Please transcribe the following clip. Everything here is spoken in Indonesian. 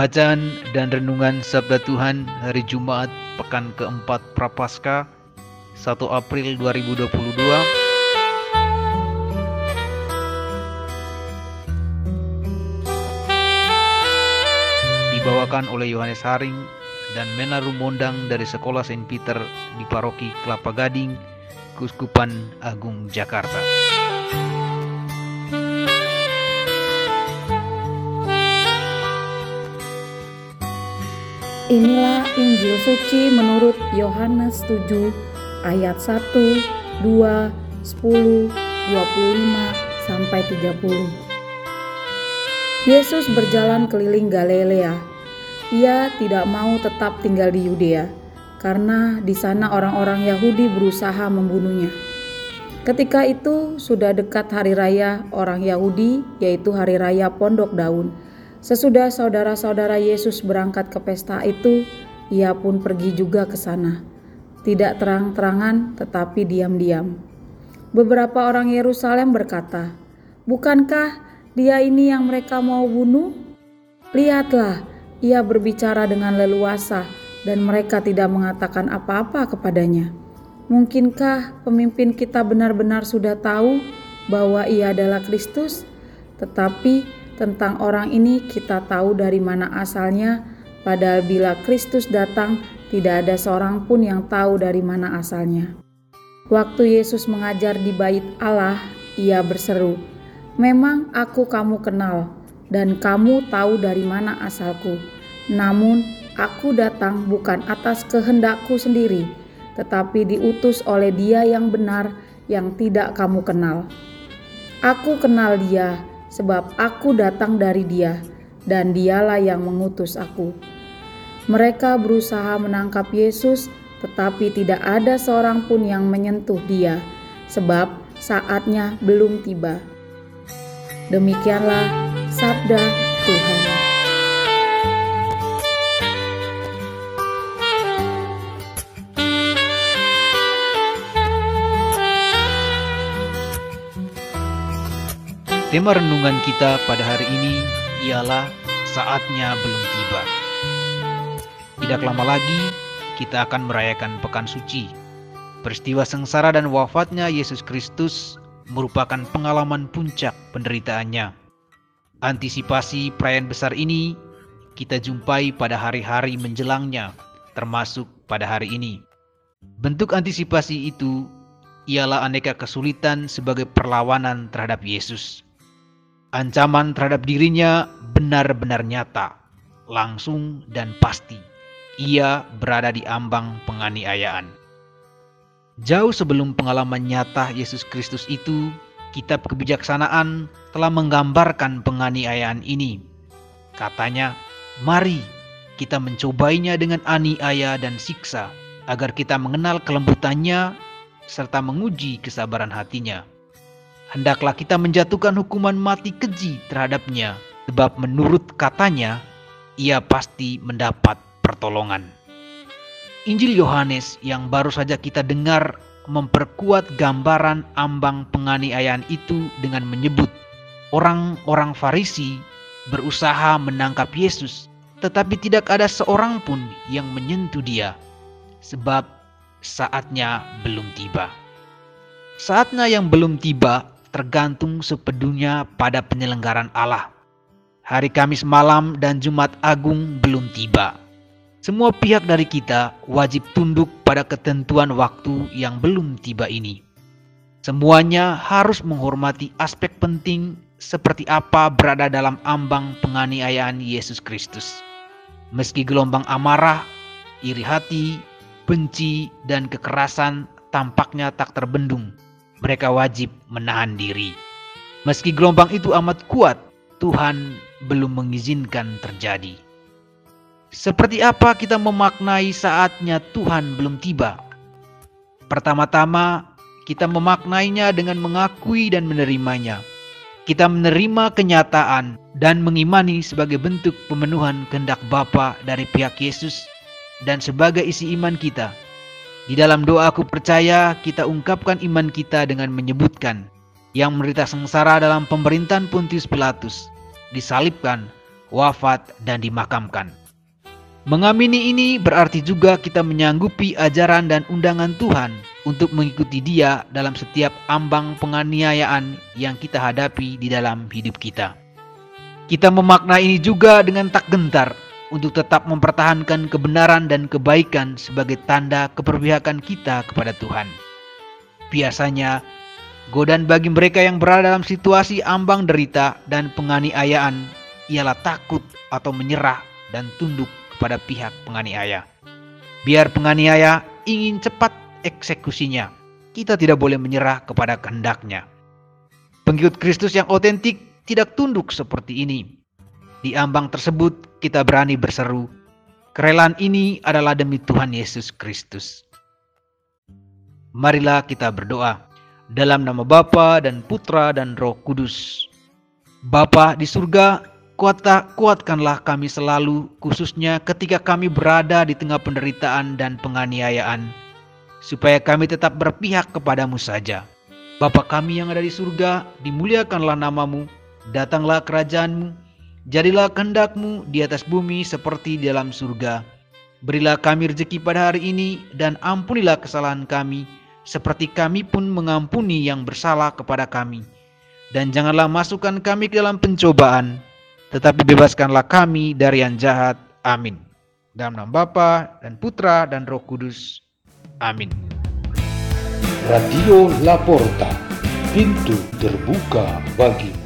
Bacaan dan Renungan Sabda Tuhan hari Jumat Pekan keempat Prapaskah 1 April 2022 Dibawakan oleh Yohanes Haring dan Mena Rumondang dari Sekolah Saint Peter di Paroki Kelapa Gading, Kuskupan Agung Jakarta. Inilah Injil suci menurut Yohanes 7 ayat 1, 2, 10, 25 sampai 30. Yesus berjalan keliling Galilea. Ia tidak mau tetap tinggal di Yudea karena di sana orang-orang Yahudi berusaha membunuhnya. Ketika itu sudah dekat hari raya orang Yahudi yaitu hari raya Pondok Daun. Sesudah saudara-saudara Yesus berangkat ke pesta itu, ia pun pergi juga ke sana. Tidak terang-terangan, tetapi diam-diam. Beberapa orang Yerusalem berkata, "Bukankah dia ini yang mereka mau bunuh? Lihatlah, ia berbicara dengan leluasa, dan mereka tidak mengatakan apa-apa kepadanya. Mungkinkah pemimpin kita benar-benar sudah tahu bahwa ia adalah Kristus, tetapi..." Tentang orang ini kita tahu dari mana asalnya, padahal bila Kristus datang, tidak ada seorang pun yang tahu dari mana asalnya. Waktu Yesus mengajar di bait Allah, ia berseru, "Memang aku kamu kenal, dan kamu tahu dari mana asalku. Namun aku datang bukan atas kehendakku sendiri, tetapi diutus oleh Dia yang benar, yang tidak kamu kenal. Aku kenal Dia." Sebab aku datang dari Dia, dan Dialah yang mengutus aku. Mereka berusaha menangkap Yesus, tetapi tidak ada seorang pun yang menyentuh Dia, sebab saatnya belum tiba. Demikianlah sabda Tuhan. Tema renungan kita pada hari ini ialah saatnya belum tiba. Tidak lama lagi kita akan merayakan Pekan Suci. Peristiwa sengsara dan wafatnya Yesus Kristus merupakan pengalaman puncak penderitaannya. Antisipasi perayaan besar ini kita jumpai pada hari-hari menjelangnya, termasuk pada hari ini. Bentuk antisipasi itu ialah aneka kesulitan sebagai perlawanan terhadap Yesus. Ancaman terhadap dirinya benar-benar nyata, langsung dan pasti. Ia berada di ambang penganiayaan. Jauh sebelum pengalaman nyata Yesus Kristus itu, kitab kebijaksanaan telah menggambarkan penganiayaan ini. Katanya, mari kita mencobainya dengan aniaya dan siksa, agar kita mengenal kelembutannya serta menguji kesabaran hatinya hendaklah kita menjatuhkan hukuman mati keji terhadapnya, sebab menurut katanya, ia pasti mendapat pertolongan. Injil Yohanes yang baru saja kita dengar memperkuat gambaran ambang penganiayaan itu dengan menyebut orang-orang Farisi berusaha menangkap Yesus, tetapi tidak ada seorang pun yang menyentuh dia, sebab saatnya belum tiba. Saatnya yang belum tiba tergantung sepeduhnya pada penyelenggaran Allah. Hari Kamis malam dan Jumat Agung belum tiba. Semua pihak dari kita wajib tunduk pada ketentuan waktu yang belum tiba ini. Semuanya harus menghormati aspek penting seperti apa berada dalam ambang penganiayaan Yesus Kristus. Meski gelombang amarah, iri hati, benci, dan kekerasan tampaknya tak terbendung, mereka wajib menahan diri. Meski gelombang itu amat kuat, Tuhan belum mengizinkan terjadi. Seperti apa kita memaknai saatnya Tuhan belum tiba? Pertama-tama, kita memaknainya dengan mengakui dan menerimanya. Kita menerima kenyataan dan mengimani sebagai bentuk pemenuhan kehendak Bapa dari pihak Yesus dan sebagai isi iman kita. Di dalam doa aku percaya kita ungkapkan iman kita dengan menyebutkan yang menderita sengsara dalam pemerintahan Pontius Pilatus, disalibkan, wafat, dan dimakamkan. Mengamini ini berarti juga kita menyanggupi ajaran dan undangan Tuhan untuk mengikuti Dia dalam setiap ambang penganiayaan yang kita hadapi di dalam hidup kita. Kita memaknai ini juga dengan tak gentar untuk tetap mempertahankan kebenaran dan kebaikan sebagai tanda keperpihakan kita kepada Tuhan. Biasanya, Godaan bagi mereka yang berada dalam situasi ambang derita dan penganiayaan ialah takut atau menyerah dan tunduk kepada pihak penganiaya. Biar penganiaya ingin cepat eksekusinya, kita tidak boleh menyerah kepada kehendaknya. Pengikut Kristus yang otentik tidak tunduk seperti ini. Di ambang tersebut kita berani berseru, kerelaan ini adalah demi Tuhan Yesus Kristus. Marilah kita berdoa. Dalam nama Bapa dan Putra dan Roh Kudus. Bapa di surga, kuata, kuatkanlah kami selalu, khususnya ketika kami berada di tengah penderitaan dan penganiayaan, supaya kami tetap berpihak kepadamu saja. Bapa kami yang ada di surga, dimuliakanlah namamu, datanglah kerajaanmu, jadilah kehendakmu di atas bumi seperti di dalam surga. Berilah kami rezeki pada hari ini, dan ampunilah kesalahan kami, seperti kami pun mengampuni yang bersalah kepada kami. Dan janganlah masukkan kami ke dalam pencobaan, tetapi bebaskanlah kami dari yang jahat. Amin. Dalam nama Bapa dan Putra dan Roh Kudus. Amin. Radio Laporta, pintu terbuka bagimu.